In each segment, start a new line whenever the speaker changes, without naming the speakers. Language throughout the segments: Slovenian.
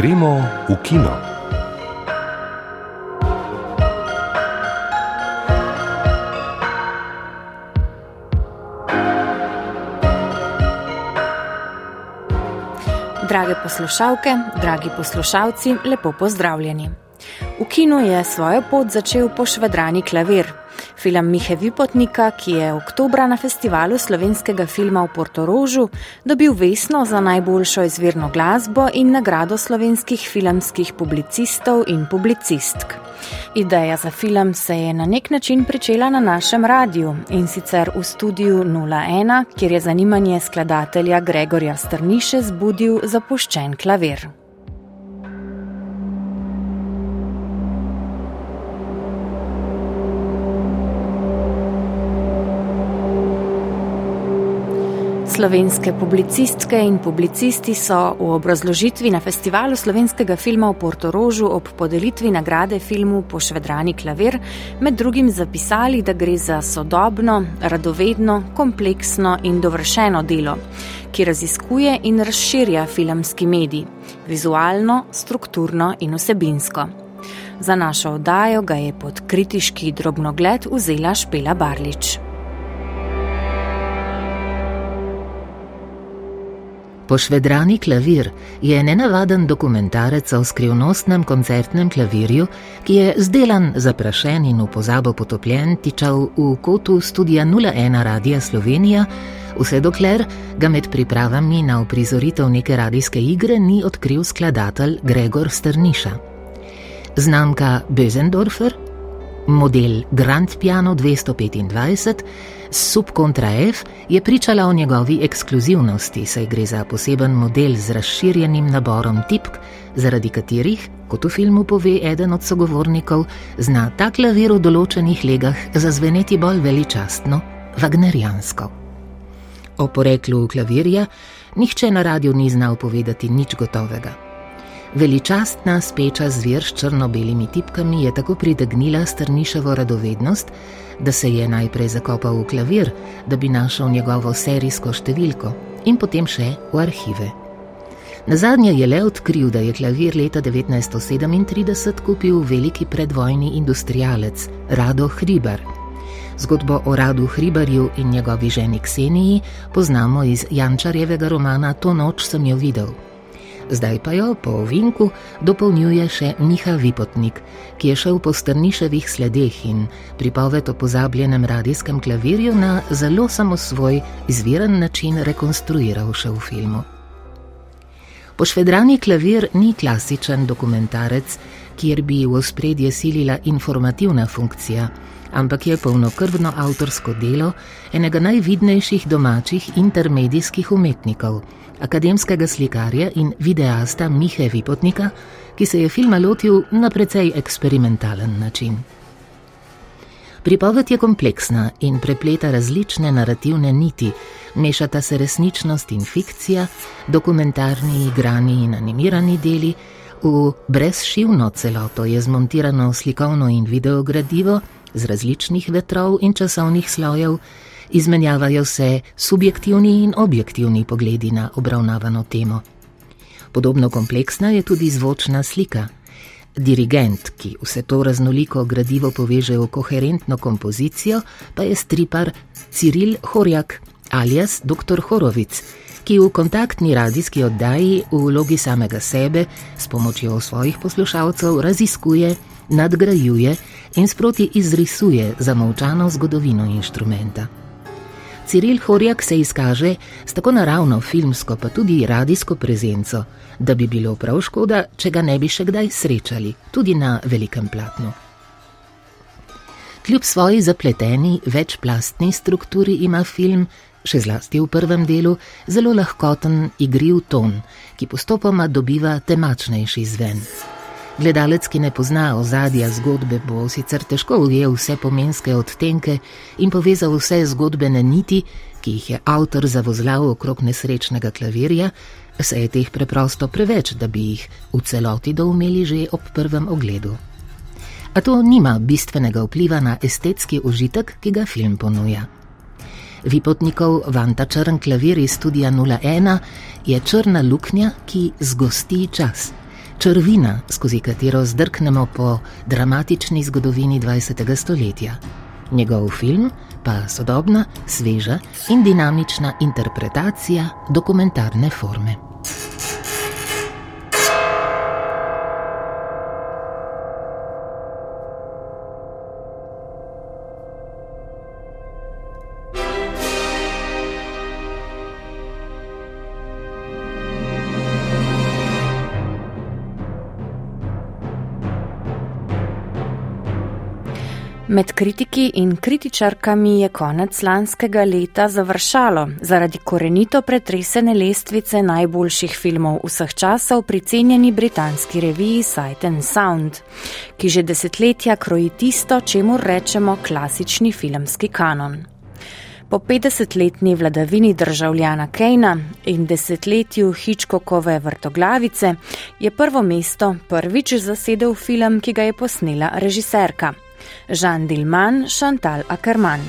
Gremo v kino.
Drage poslušalke, dragi poslušalci, lepo pozdravljeni. V kinu je svojo pot začel pošvedrani klavir, Film Mihe Vipotnika, ki je oktobra na festivalu slovenskega filma v Portorožu dobil vesno za najboljšo izvirno glasbo in nagrado slovenskih filmskih publicistov in publicistk. Ideja za film se je na nek način pričela na našem radiju in sicer v studiu 01, kjer je zanimanje skladatelja Gregorja Strniše zbudil zapuščen klavir. Slovenske publicistke in publicisti so v obrazložitvi na festivalu slovenskega filma v Portorožu ob podelitvi nagrade filmu Pošvedrani klavir med drugim zapisali, da gre za sodobno, radovedno, kompleksno in dovršeno delo, ki raziskuje in razširja filmski medij, vizualno, strukturno in vsebinsko. Za našo oddajo ga je pod kritiški drobnogled vzela Špela Barlič.
Pošvedrani klavir je nenavaden dokumentarec o skrivnostnem koncertnem klavirju, ki je zdelan, zaprašen in v pozabo potopljen, tičal v kotu studia 01 Radia Slovenija, vse dokler ga med pripravami na uprizoritev neke radijske igre ni odkril skladatelj Gregor Strniša. Znamka Bözendorfer, model Grand Piano 225, Subcontra F je pričala o njegovi ekskluzivnosti, saj gre za poseben model z razširjenim naborom tipk, zaradi katerih, kot v filmu pove eden od sogovornikov, zna ta klavir v določenih legah zazveneti bolj veličastno, vagnerijansko. O poreklu klavirja nihče na radiju ni znal povedati nič gotovega. Veličastna speča zver s črno-belimi tipkami je tako pritegnila strniševo radovednost, da se je najprej zakopal v klavir, da bi našel njegovo serijsko številko in potem še v arhive. Na zadnje je le odkril, da je klavir leta 1937 kupil veliki predvojni industrialec Rado Hribar. Zgodbo o Radu Hribarju in njegovi ženi Kseniji poznamo iz Jančarjevega romana To noč sem jo videl zdaj pa jo po ovinku dopolnjuje še Miha Vipotnik, ki je šel po strniševih sledeh in pripoved o pozabljenem radijskem klavirju na zelo samosvoj, izviren način rekonstruiral še v filmu. Pošvedrani klavir ni klasičen dokumentarec, kjer bi v ospredje silila informativna funkcija, ampak je polnokrvno avtorsko delo enega najvidnejših domačih intermedijskih umetnikov akademskega slikarja in videasta Mihe Vipotnika, ki se je filma lotil na precej eksperimentalen način. Pripoved je kompleksna in prepleta različne narativne niti, mešata se resničnost in fikcija, dokumentarni, igrani in animirani deli, v brezšivno celoto je zmontirano slikovno in videogradivo z različnih vetrov in časovnih slojev, izmenjavajo se subjektivni in objektivni pogledi na obravnavano temo. Podobno kompleksna je tudi zvočna slika. Dirigent, ki vse to raznoliko gradivo poveže v koherentno kompozicijo, pa je stripar Ciril Horjak alias dr. Horovic, ki v kontaktni radijski oddaji v vlogi samega sebe s pomočjo svojih poslušalcev raziskuje, nadgrajuje in sproti izrisuje zamolčano zgodovino inštrumenta. Ciril Horjak se izkaže s tako naravno filmsko, pa tudi radijsko prezenco, da bi bilo prav škoda, če ga ne bi še kdaj srečali, tudi na velikem platnu. Kljub svoji zapleteni, večplastni strukturi ima film, še zlasti v prvem delu, zelo lahkoten, igriv ton, ki postopoma dobiva temačnejši zven. Gledalec, ki ne pozna ozadja zgodbe, bo sicer težko ujel vse pomenske odtenke in povezal vse zgodbene niti, ki jih je avtor zavozlal okrog nesrečnega klavirja, saj je teh preprosto preveč, da bi jih v celoti doumeli že ob prvem ogledu. A to nima bistvenega vpliva na estetski užitek, ki ga film ponuja. Vipotnikov Vanta Črn klavir iz studia 01 je črna luknja, ki zgosti čas črvina, skozi katero zdrknemo po dramatični zgodovini 20. stoletja. Njegov film pa sodobna, sveža in dinamična interpretacija dokumentarne forme.
Med kritiki in kritičarkami je konec lanskega leta završalo zaradi korenito pretresene lestvice najboljših filmov vseh časov pri cenjeni britanski reviji Sight and Sound, ki že desetletja kroji tisto, čemu rečemo klasični filmski kanon. Po 50-letni vladavini državljana Kejna in desetletju Hičkokove vrtoglavice je prvo mesto prvič zasedel film, ki ga je posnela režiserka. Žan Dilman, Šantal Ackerman.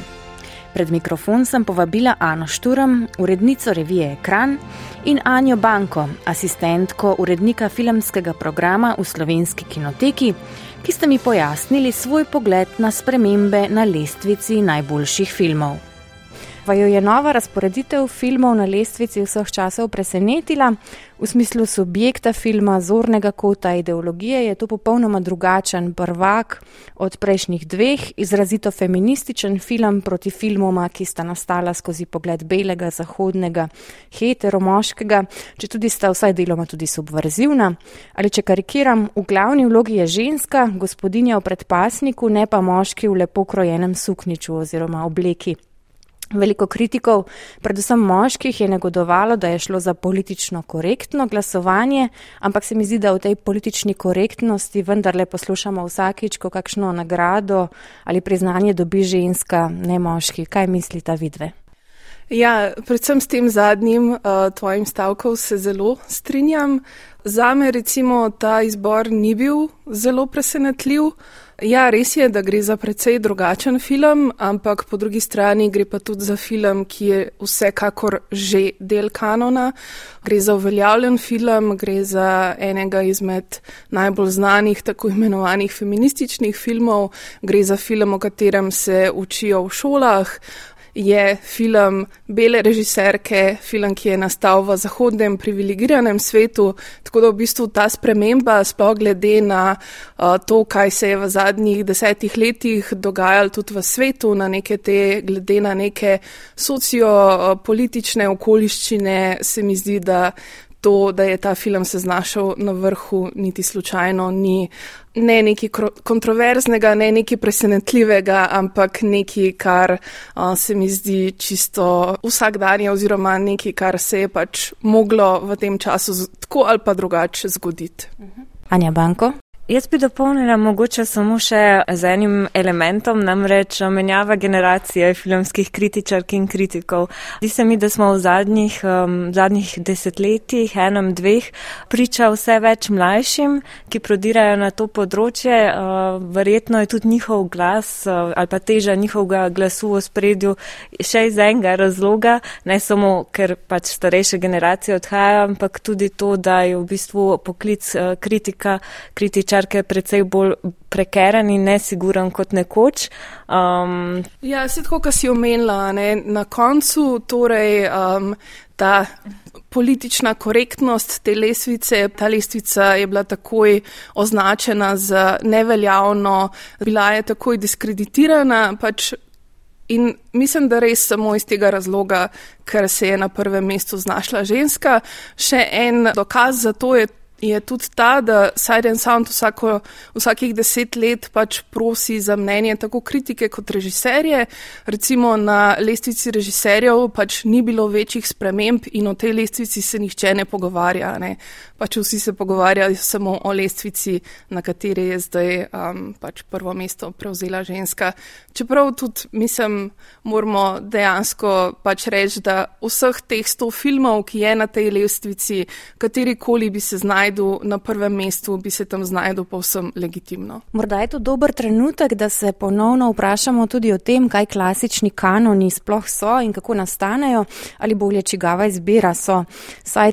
Pred mikrofon sem povabila Ano Šturm, urednico revije Ekran, in Anjo Banko, asistentko urednika filmskega programa v slovenski kinoteki, ki ste mi pojasnili svoj pogled na spremembe na lestvici najboljših filmov. Vaju je nova razporeditev filmov na lestvici vseh časov presenetila? V smislu subjekta filma, zornega kota, ideologije je to popolnoma drugačen prvak od prejšnjih dveh, izrazito feminističen film proti filmoma, ki sta nastala skozi pogled belega, zahodnega, heteromoškega, če tudi sta vsaj deloma tudi subverzivna. Ali če karikiram, v glavni vlogi je ženska, gospodinja v predpasniku, ne pa moški v lepo krojenem sukniču oziroma obleki. Veliko kritikov, predvsem moških, je negodovalo, da je šlo za politično korektno glasovanje, ampak se mi zdi, da v tej politični korektnosti vendarle poslušamo vsakič, ko kakšno nagrado ali priznanje dobi ženska, ne moški. Kaj mislita vidve?
Ja, predvsem s tem zadnjim uh, tvojim stavkom se zelo strinjam. Zame recimo ta izbor ni bil zelo presenetljiv. Ja, res je, da gre za precej drugačen film, ampak po drugi strani gre pa tudi za film, ki je vsekakor že del kanona. Gre za uveljavljen film, gre za enega izmed najbolj znanih tako imenovanih feminističnih filmov, gre za film, o katerem se učijo v šolah je film bele režiserke, film, ki je nastal v zahodnem privilegiranem svetu, tako da v bistvu ta sprememba, sploh glede na uh, to, kaj se je v zadnjih desetih letih dogajalo tudi v svetu, na neke te, glede na neke sociopolitične okoliščine, se mi zdi, da to, da je ta film se znašel na vrhu, niti slučajno ni ne nekaj kontroverznega, ne nekaj presenetljivega, ampak nekaj, kar uh, se mi zdi čisto vsakdanje oziroma nekaj, kar se je pač moglo v tem času tako ali pa drugače zgoditi.
Anja Banko.
Jaz bi dopolnila mogoče samo še z enim elementom, namreč menjava generacije filmskih kritičark in kritikov. Zdi se mi, da smo v zadnjih, um, zadnjih desetletjih, enem, dveh, priča vse več mlajšim, ki prodirajo na to področje. Uh, verjetno je tudi njihov glas uh, ali pa teža njihovega glasu v spredju še iz enega razloga, ne samo, ker pač starejše generacije odhajajo, ampak tudi to, da je v bistvu poklic uh, kritika, kritičar starke precej bolj prekeren in nesiguren kot nekoč. Um,
ja, se tako, kar si omenila, ne? na koncu torej um, ta politična korektnost te lesvice, ta lestvica je bila takoj označena za neveljavno, bila je takoj diskreditirana. Pač In mislim, da res samo iz tega razloga, ker se je na prvem mestu znašla ženska. Še en dokaz za to je je tudi ta, da Siren Sound vsako, vsakih deset let pač prosi za mnenje tako kritike kot režiserje. Recimo na lestvici režiserjev pač ni bilo večjih sprememb in o tej lestvici se nihče ne pogovarja. Ne. Pač vsi se pogovarjajo samo o lestvici, na kateri je zdaj um, pač prvo mesto prevzela ženska. Čeprav tudi mislim, moramo dejansko pač reči, da vseh teh sto filmov, ki je na tej lestvici, katerikoli bi se znašli, znajdel na prvem mestu, bi se tam znajdel povsem legitimno.
Morda je to dober trenutek, da se ponovno vprašamo tudi o tem, kaj klasični kanoni sploh so in kako nastanejo, ali bolje čigava izbira so.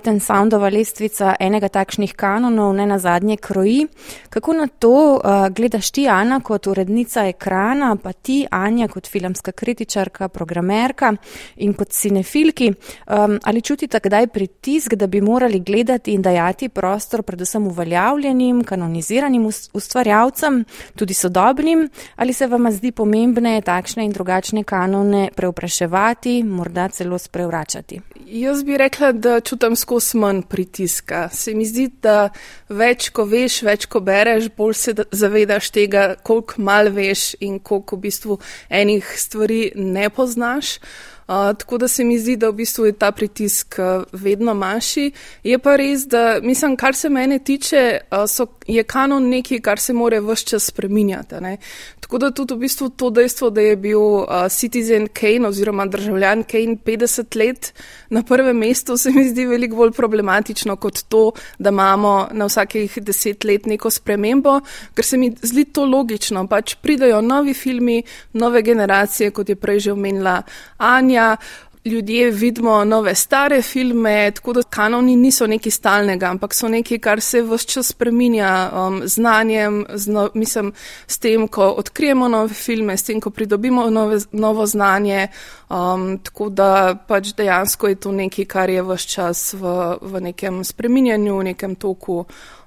And Soundova lestvica enega takšnih kanonov ne na zadnje kroji. Kako na to uh, gledaš ti, Ana, kot urednica ekrana, pa ti, Anja, kot filmska kritičarka, programerka in kot cinefilki, um, ali čutite kdaj pritisk, da bi morali gledati in dajati prostor predvsem uveljavljenim, kanoniziranim ustvarjalcem, tudi sodobnim, ali se vam zdi pomembne takšne in drugačne kanone preupraševati, morda celo sprevračati?
Jaz bi rekla, da čutim skozi manj pritiska. Se mi zdi, da več, ko veš, več, ko bereš, bolj se zavedaš tega, koliko mal veš in koliko v bistvu enih stvari ne poznaš tako da se mi zdi, da v bistvu je ta pritisk vedno manjši. Je pa res, da mislim, kar se mene tiče, so, je kanon nekaj, kar se more vse čas spreminjati. Ne? Tako da tudi v bistvu to dejstvo, da je bil Citizen Kane oziroma državljan Kane 50 let na prvem mestu, se mi zdi veliko bolj problematično kot to, da imamo na vsakih deset let neko spremembo, ker se mi zdi to logično. Pač pridajo novi filmi, nove generacije, kot je prej že omenila Anja spremlja, ljudje vidimo nove stare filme, tako da kanoni niso nekaj stalnega, ampak so nekaj, kar se vse čas spreminja um, znanjem, zno, mislim, s tem, ko odkrijemo nove filme, s tem, ko pridobimo nove, novo znanje. Um, tako da pač dejansko je to nekaj, kar je vse čas v, v nekem spreminjanju, v nekem toku.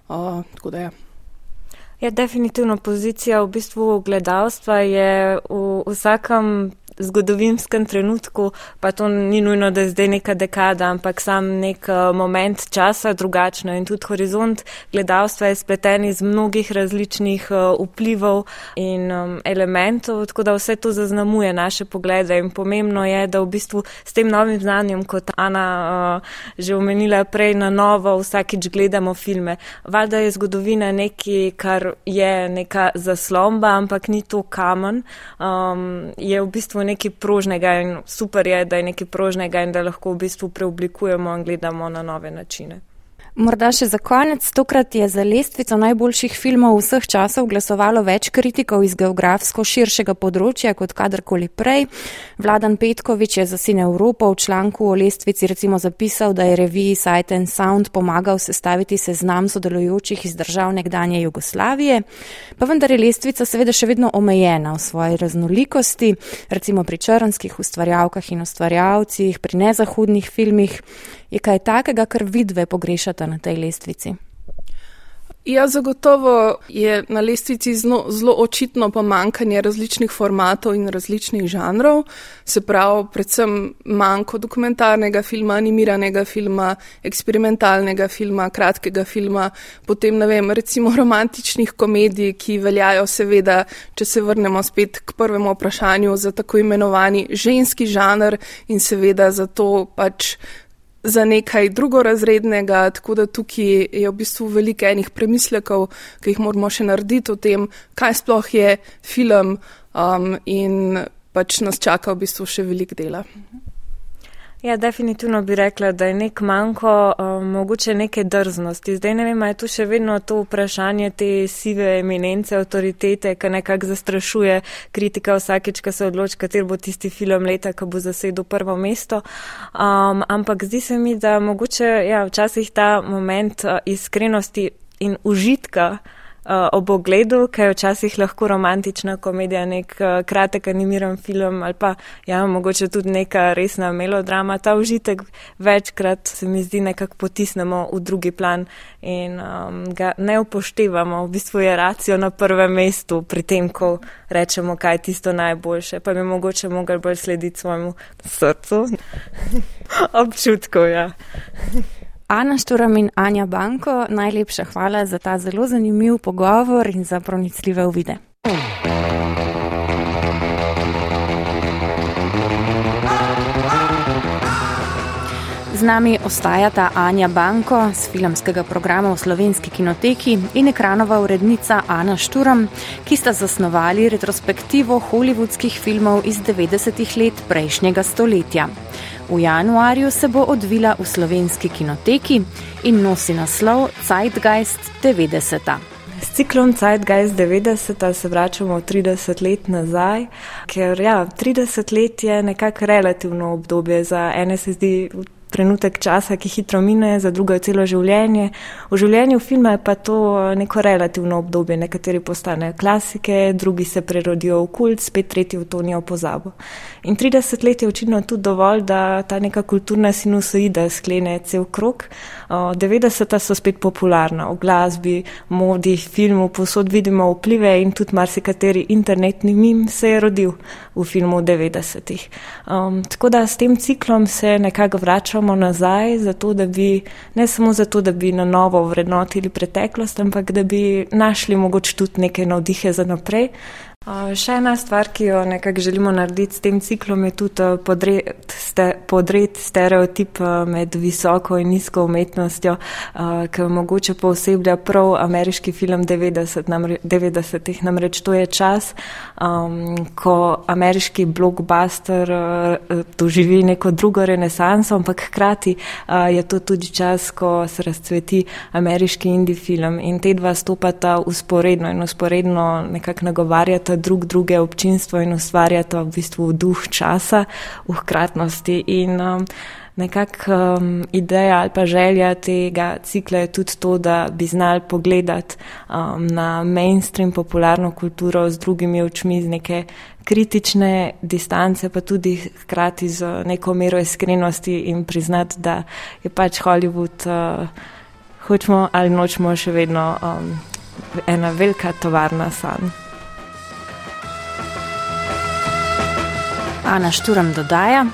Uh,
Ja, ja definitivno pozicija v bistvu gledalstva je v vsakem zgodovinskem trenutku, pa to ni nujno, da je zdaj neka dekada, ampak sam nek uh, moment časa drugačno in tudi horizont gledalstva je spleten iz mnogih različnih uh, vplivov in um, elementov, tako da vse to zaznamuje naše poglede in pomembno je, da v bistvu s tem novim znanjem, kot Ana uh, že omenila prej, na novo vsakič gledamo filme. Valjda je zgodovina nekaj, kar je neka zaslomba, ampak ni to kamen. Um, je v bistvu nekaj prožnega in super je, da je nekaj prožnega in da lahko v bistvu preoblikujemo in gledamo na nove načine.
Morda še za konec, tokrat je za lestvico najboljših filmov vseh časov glasovalo več kritikov iz geografsko širšega področja kot kadarkoli prej. Vladan Petkovič je za Sine Evropo v članku o lestvici recimo zapisal, da je reviji Sight and Sound pomagal sestaviti seznam sodelujočih iz držav nekdanje Jugoslavije, pa vendar je lestvica seveda še vedno omejena v svoji raznolikosti, recimo pri črnskih ustvarjalkah in ustvarjalcih, pri nezahodnih filmih. Je kaj takega, kar vidve pogrešate na tej lestvici?
Ja, zagotovo je na lestvici zelo, zelo očitno pomankanje različnih formatov in različnih žanrov, se pravi, predvsem manjko dokumentarnega filma, animiranega filma, eksperimentalnega filma, kratkega filma, potem ne vem, recimo romantičnih komedij, ki veljajo seveda, če se vrnemo spet k prvemu vprašanju, za tako imenovani ženski žanr in seveda za to pač za nekaj drugorazrednega, tako da tukaj je v bistvu veliko enih premislekov, ki jih moramo še narediti o tem, kaj sploh je film um, in pač nas čaka v bistvu še veliko dela.
Ja, definitivno bi rekla, da je nek manjko, um, mogoče neke drznosti. Zdaj ne vem, je tu še vedno to vprašanje te sive eminence, avtoritete, ki nekako zastrašuje kritika vsakeč, ko se odloči, kater bo tisti film leta, ko bo zasedel prvo mesto. Um, ampak zdi se mi, da mogoče ja, včasih ta moment uh, iskrenosti in užitka. Uh, ob ogledu, kaj je včasih lahko romantična komedija, nek uh, kratek animiran film ali pa ja, mogoče tudi neka resna melodrama. Ta užitek večkrat se mi zdi nekako potisnemo v drugi plan in um, ga ne upoštevamo. V bistvu je racijo na prvem mestu pri tem, ko rečemo, kaj je tisto najboljše. Pa bi mogoče mogli bolj slediti svojemu srcu. Občutku, ja.
Ana Šturam in Anja Banko, najlepša hvala za ta zelo zanimiv pogovor in za pronicljive uvide. Z nami ostajata Anja Banko z filmskega programa v slovenski kinoteki in ekranova urednica Ana Šturam, ki sta zasnovali retrospektivo hollywoodskih filmov iz 90-ih let prejšnjega stoletja. V januarju se bo odvila v slovenski kinoteki in nosi naslov Zeitgeist 90.
S ciklom Zeitgeist 90 se vračamo 30 let nazaj, ker ja, 30 let je nekako relativno obdobje za ene se zdi trenutek časa, ki hitro mine, za drugo je celo življenje. V življenju filma je pa to neko relativno obdobje. Nekateri postanejo klasike, drugi se prerodijo v kult, spet tretji v to nijo pozabo. In 30 let je očitno tudi dovolj, da ta neka kulturna sinusoida sklene cel krok. 90-ta so spet popularna v glasbi, modi, filmu, posod vidimo vplive in tudi marsikateri internetni mim se je rodil v filmu 90-ih. Um, tako da s tem ciklom se nekako vračamo nazaj, zato, bi, ne samo zato, da bi na novo vrednotili preteklost, ampak da bi našli mogoče tudi neke navdihe za naprej. Še ena stvar, ki jo nekako želimo narediti s tem ciklom, je tudi podred, ste, podred stereotip med visoko in nizko umetnostjo, ki mogoče poseblja prav ameriški film 90-ih, namre, 90 namreč to je čas, um, ko ameriški blockbuster uh, doživi neko drugo renesanso, ampak hkrati uh, je to tudi čas, ko se razcveti ameriški indie film. In te dva stopata usporedno in usporedno nekako nagovarjata ustvarjata drug druge občinstvo in ustvarjata v bistvu duh časa v hkratnosti. In um, nekako um, ideja ali pa želja tega cikla je tudi to, da bi znali pogledati um, na mainstream popularno kulturo z drugimi očmi, z neke kritične distance, pa tudi hkrati z neko mero iskrenosti in priznati, da je pač Hollywood, uh, hočemo ali nočemo, še vedno um, ena velika tovarna sanj.
Ana Šturam dodaja.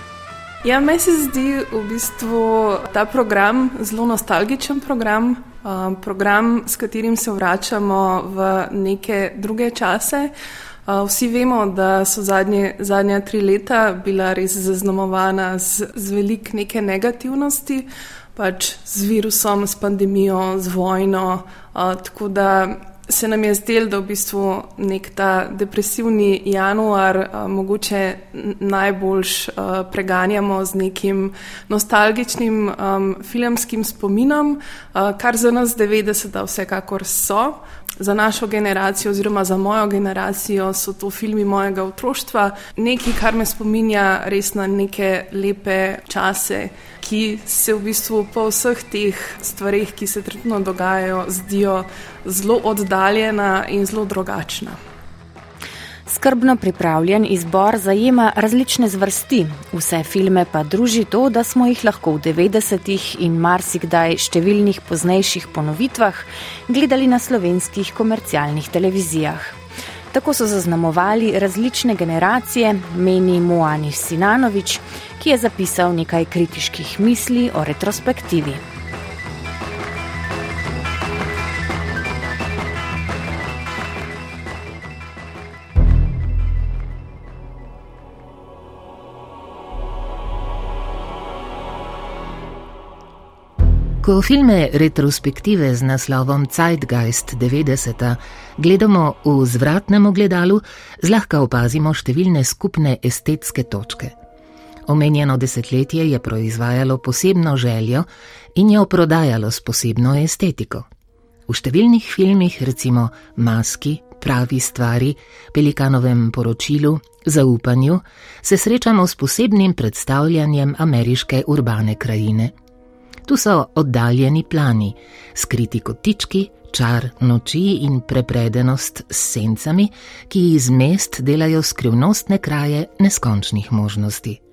Ja, meni se zdi v bistvu ta program zelo nostalgičen program, uh, program, s katerim se vračamo v neke druge čase. Uh, vsi vemo, da so zadnje, zadnja tri leta bila res zaznamovana z, z velik neke negativnosti, pač z virusom, s pandemijo, z vojno. Uh, tako da se nam je zdel, da v bistvu nek ta depresivni januar uh, mogoče najboljš uh, preganjamo z nekim nostalgičnim um, filmskim spominom, uh, kar za nas 90-ta vsekakor so. Za našo generacijo, oziroma za mojo generacijo, so to filmi mojega otroštva, nekaj, kar me spominja res na neke lepe čase, ki se v bistvu po vseh teh stvarih, ki se trenutno dogajajo, zdijo zelo oddaljena in zelo drugačna.
Skrbno pripravljen izbor zajema različne zvrsti, vse filme pa druži to, da smo jih lahko v 90-ih in marsikdaj številnih poznejših ponovitvah gledali na slovenskih komercialnih televizijah. Tako so zaznamovali različne generacije, meni Moani Sinanovič, ki je zapisal nekaj kritiških misli o retrospektivi.
Ko filme retrospektive z naslovom Zeitgeist 90 gledamo v zvratnem ogledalu, zlahka opazimo številne skupne estetske točke. Omenjeno desetletje je proizvajalo posebno željo in jo prodajalo s posebno estetiko. V številnih filmih, recimo Maski, Pravi stvari, Pelikanovem poročilu, Zaupanju, se srečamo s posebnim predstavljanjem ameriške urbane krajine. Tu so oddaljeni plani, skriti kotički, čar noči in prepredenost s sencami, ki iz mest delajo skrivnostne kraje neskončnih možnosti.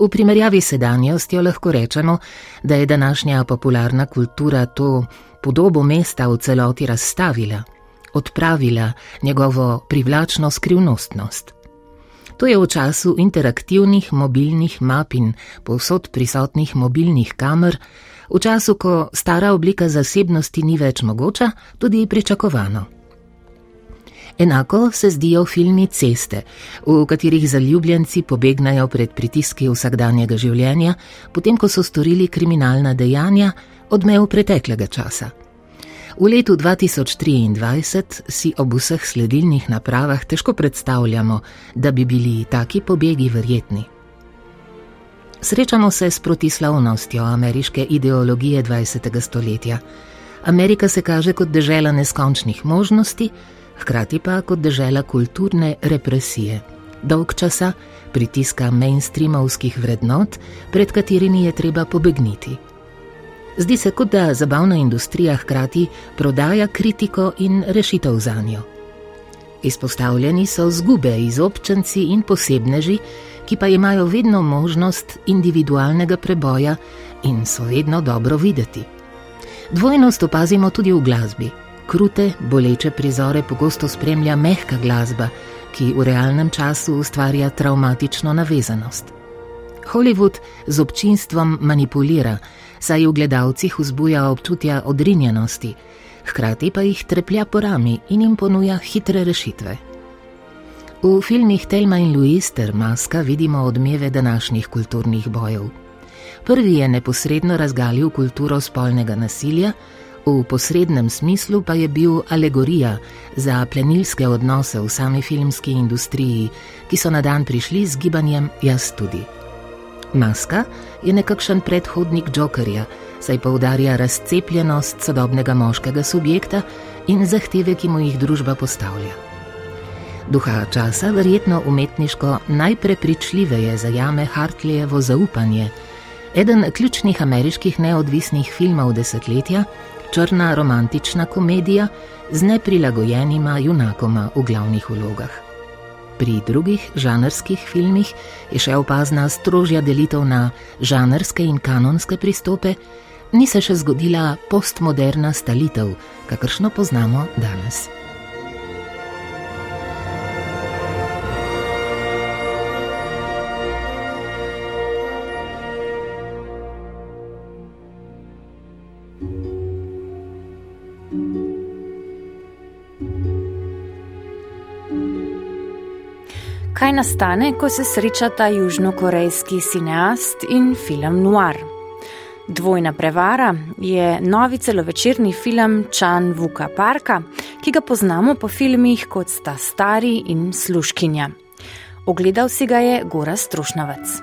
V primerjavi s sedanjostjo lahko rečemo, da je današnja popularna kultura to podobo mesta v celoti razstavila, odpravila njegovo privlačno skrivnostnost. To je v času interaktivnih mobilnih map in povsod prisotnih mobilnih kamer, v času, ko stara oblika zasebnosti ni več mogoča, tudi pričakovano. Enako se zdijo filmi Ceste, v katerih zaljubljenci pobegnajo pred pritiski vsakdanjega življenja, potem ko so storili kriminalna dejanja odmev preteklega časa. V letu 2023 si ob vseh sledilnih napravah težko predstavljamo, da bi bili taki pobegi verjetni. Srečamo se s protislavnostjo ameriške ideologije 20. stoletja. Amerika se kaže kot država neskončnih možnosti, hkrati pa kot država kulturne represije. Dolg časa pritiska mainstreamovskih vrednot, pred katerimi je treba pobegniti. Zdi se, kot da zabavna industrija hkrati prodaja kritiko in rešitev za njo. Izpostavljeni so zgube izobčenci in posebneži, ki pa imajo vedno možnost individualnega preboja in so vedno dobro videti. Dvojnost opazimo tudi v glasbi. Krute, boleče prizore pogosto spremlja mehka glasba, ki v realnem času ustvarja traumatično navezanost. Hollywood z občinstvom manipulira, saj v gledalcih vzbuja občutja odrinjenosti, hkrati pa jih treplja po rami in jim ponuja hitre rešitve. V filmih Telma in Louis ter Maska vidimo odmeve današnjih kulturnih bojev. Prvi je neposredno razgalil kulturo spolnega nasilja, v posrednem smislu pa je bil alegorija za plenilske odnose v sami filmski industriji, ki so na dan prišli z gibanjem Jaz tudi. Maska je nekakšen predhodnik Jokerja, saj poudarja razcepljenost sodobnega moškega subjekta in zahteve, ki mu jih družba postavlja. Duha časa verjetno umetniško najprepričljiveje zajame Hartlejevo zaupanje, eden ključnih ameriških neodvisnih filmov desetletja, črna romantična komedija z neprilagojenima junakoma v glavnih vlogah. Pri drugih žanrskih filmih je še opazna strožja delitev na žanrske in kanonske pristope, ni se še zgodila postmoderna stalitev, kakršno poznamo danes.
Kaj nastane, ko se srečata južnokorejski cineast in film Noir. Dvojna prevara je novi celovečerni film Chan Vuka Parka, ki ga poznamo po filmih kot sta Stari in Sluškinja. Ogledal si ga je Gora Strošnavec.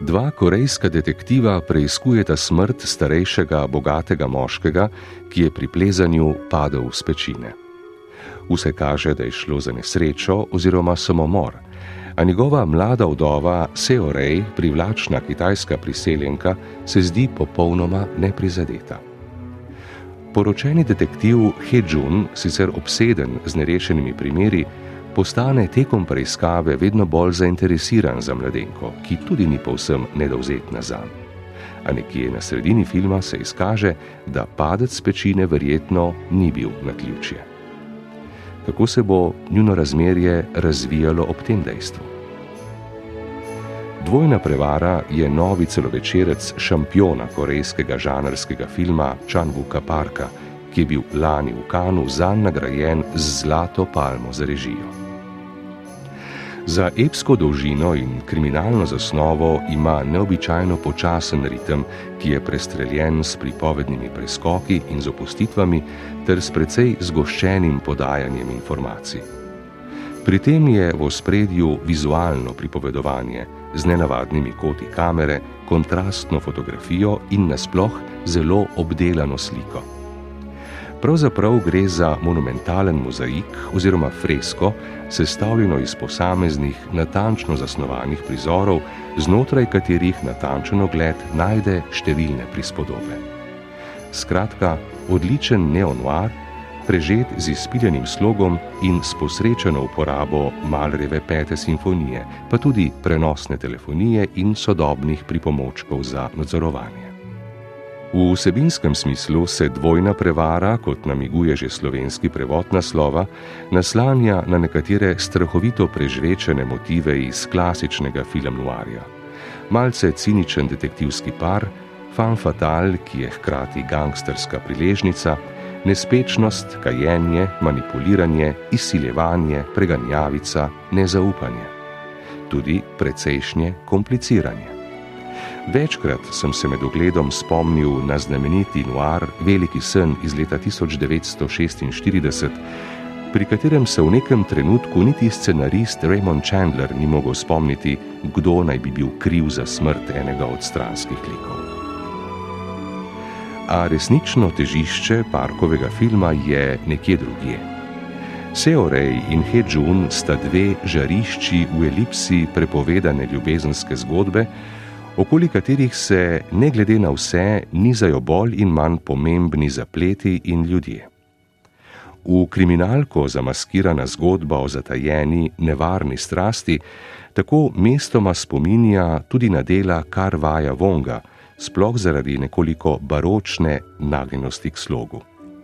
Dva korejska detektiva preizkujeta smrt starejšega, bogatega moškega, ki je pri plezanju padel v spečine. Vse kaže, da je šlo za nesrečo oziroma samomor, a njegova mlada vdova Seorej, privlačna kitajska priseljenka, se zdi popolnoma neprizadeta. Poročeni detektiv Hejun, sicer obseden z nerešenimi primeri, postane tekom preiskave vedno bolj zainteresiran za mladenko, ki tudi ni povsem nedovzetna za njim. A nekje na sredini filma se izkaže, da padec pečine verjetno ni bil na ključje kako se bo njuno razmerje razvijalo ob tem dejstvu. Dvojna prevara je novi celovečerec šampiona korejskega žanrskega filma Chanvuka Parka, ki je bil lani v Kanu zanj nagrajen z zlato palmo za režijo. Za epsko dolžino in kriminalno zasnovo ima neobičajno počasen ritem, ki je prestreljen s pripovednimi preskoki in z opustitvami, ter s precej zgoščenim podajanjem informacij. Pri tem je v spredju vizualno pripovedovanje z nenavadnimi koti kamere, kontrastno fotografijo in nasploh zelo obdelano sliko. Pravzaprav gre za monumentalen mozaik oziroma fresko, sestavljeno iz posameznih, natančno zasnovanih prizorov, znotraj katerih natančen ogled najde številne prispodobe. Skratka, odličen neonoir, prežet z izpiljenim slogom in s posrečeno uporabo Malreve pete simfonije, pa tudi prenosne telefonije in sodobnih pripomočkov za nadzorovanje. V vsebinskem smislu se dvojna prevara, kot namiguje že slovenski prevod naslova, naslanja na nekatere strahovito prežvečene motive iz klasičnega filmnoarja. Malce ciničen detektivski par, fan fatal, ki je hkrati gangsterska priležnica, nespečnost, kajenje, manipuliranje, izsiljevanje, preganjavica, nezaupanje. Tudi precejšnje kompliciranje. Večkrat sem se med ogledom spomnil na znameniti noir Veliki sen iz leta 1946, pri katerem se v nekem trenutku niti scenarist Raymond Chandler ni mogel spomniti, kdo naj bi bil kriv za smrt enega od stranskih likov. A resnično težišče parkovega filma je nekje drugje. Seorej in Hejun sta dve žarišči v elipsi prepovedane ljubezenske zgodbe, okoli katerih se, ne glede na vse, nizajo bolj in manj pomembni zapleti in ljudje. V kriminalko zamaskirana zgodba o zatajeni, nevarni strasti tako mestoma spominja tudi na dela Karvaja Vonga, sploh zaradi nekoliko baročne nagnjenosti k slogu.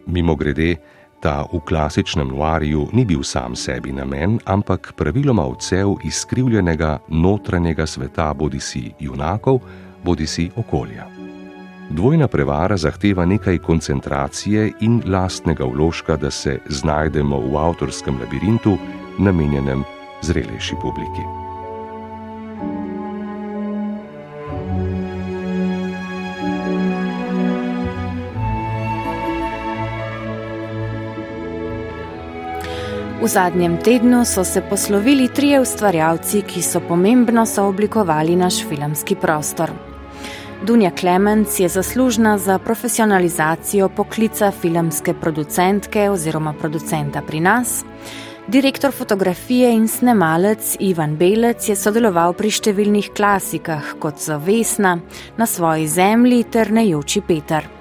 Mimo grede, ta v klasičnem noarju ni bil sam sebi namen, ampak praviloma odsev izkrivljenega notranjega sveta bodi si junakov, bodi si okolja. Dvojna prevara zahteva nekaj koncentracije in lastnega vložka, da se znajdemo v avtorskem labirintu, namenjenem zrelejši publiki.
Zadnjem tednu so se poslovili trije ustvarjalci, ki so pomembno sooblikovali naš filmski prostor. Dunja Klemenc je zaslužna za profesionalizacijo poklica filmske producentke oziroma producenta pri nas. Direktor fotografije in snemalec Ivan Belec je sodeloval pri številnih klasikah, kot so Vesna, Na svoji zemlji ter Nejoči Peter.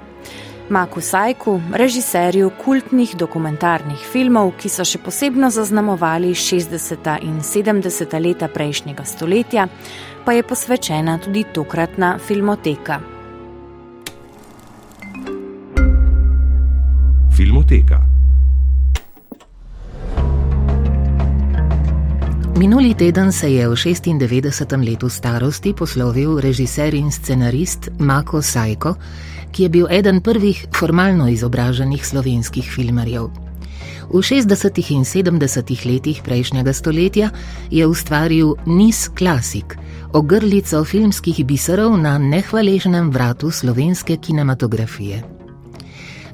Maku Sajku, režiserju kultnih dokumentarnih filmov, ki so še posebno zaznamovali 60. in 70. leta prejšnjega stoletja, pa je posvečena tudi tokratna filmoteka.
Filmoteka.
Minuli teden se je v 96. letu starosti poslovil režiser in scenarist Mako Sajko, ki je bil eden prvih formalno izobraženih slovenskih filmarjev. V 60. in 70. letih prejšnjega stoletja je ustvaril niz klasik, ogrlico filmskih biserov na nehvaležnem vratu slovenske kinematografije.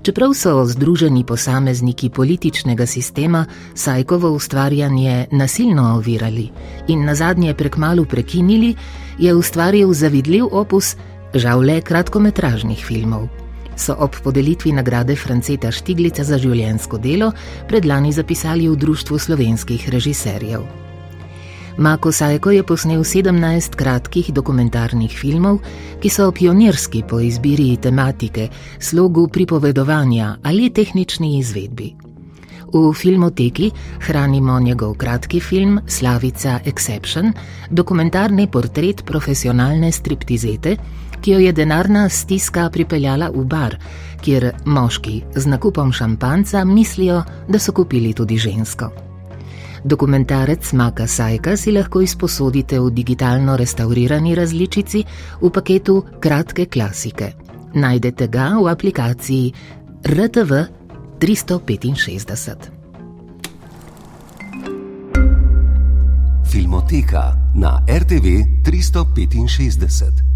Čeprav so združeni posamezniki političnega sistema Sajkovo ustvarjanje nasilno ovirali in na zadnje prekmalu prekinili, je ustvaril zavidljiv opus, žal le kratkometražnih filmov. So ob podelitvi nagrade Franceta Štiglica za življensko delo predlani zapisali v Društvu slovenskih režiserjev. Mako Sajko je posnel 17 kratkih dokumentarnih filmov, ki so pionirski po izbiri tematike, slogu pripovedovanja ali tehnični izvedbi. V filmoteki hranimo njegov kratki film Slavica Exception, dokumentarni portret profesionalne striptizete, ki jo je denarna stiska pripeljala v bar, kjer moški z nakupom šampanca mislijo, da so kupili tudi žensko. Dokumentarec Maka Sajka si lahko izposodite v digitalno restaurirani različici v paketu Kratke klasike. Najdete ga v aplikaciji RTV 365.
Filmoteka na RTV 365.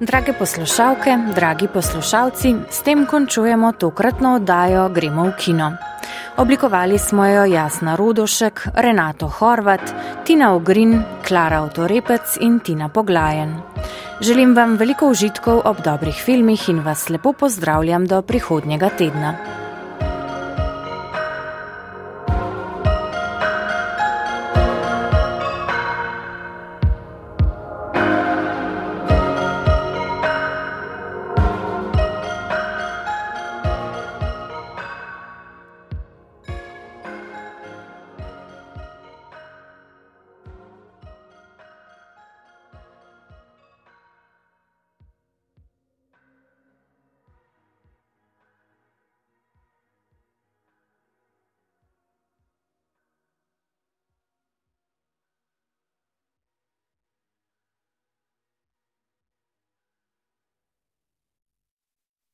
Drage poslušalke, dragi poslušalci, s tem končujemo tokratno oddajo Gremo v kino. Oblikovali smo jo Jasna Rudošek, Renato Horvat, Tina Ogrin, Klara Otorepec in Tina Poglajen. Želim vam veliko užitkov ob dobrih filmih in vas lepo pozdravljam do prihodnjega tedna.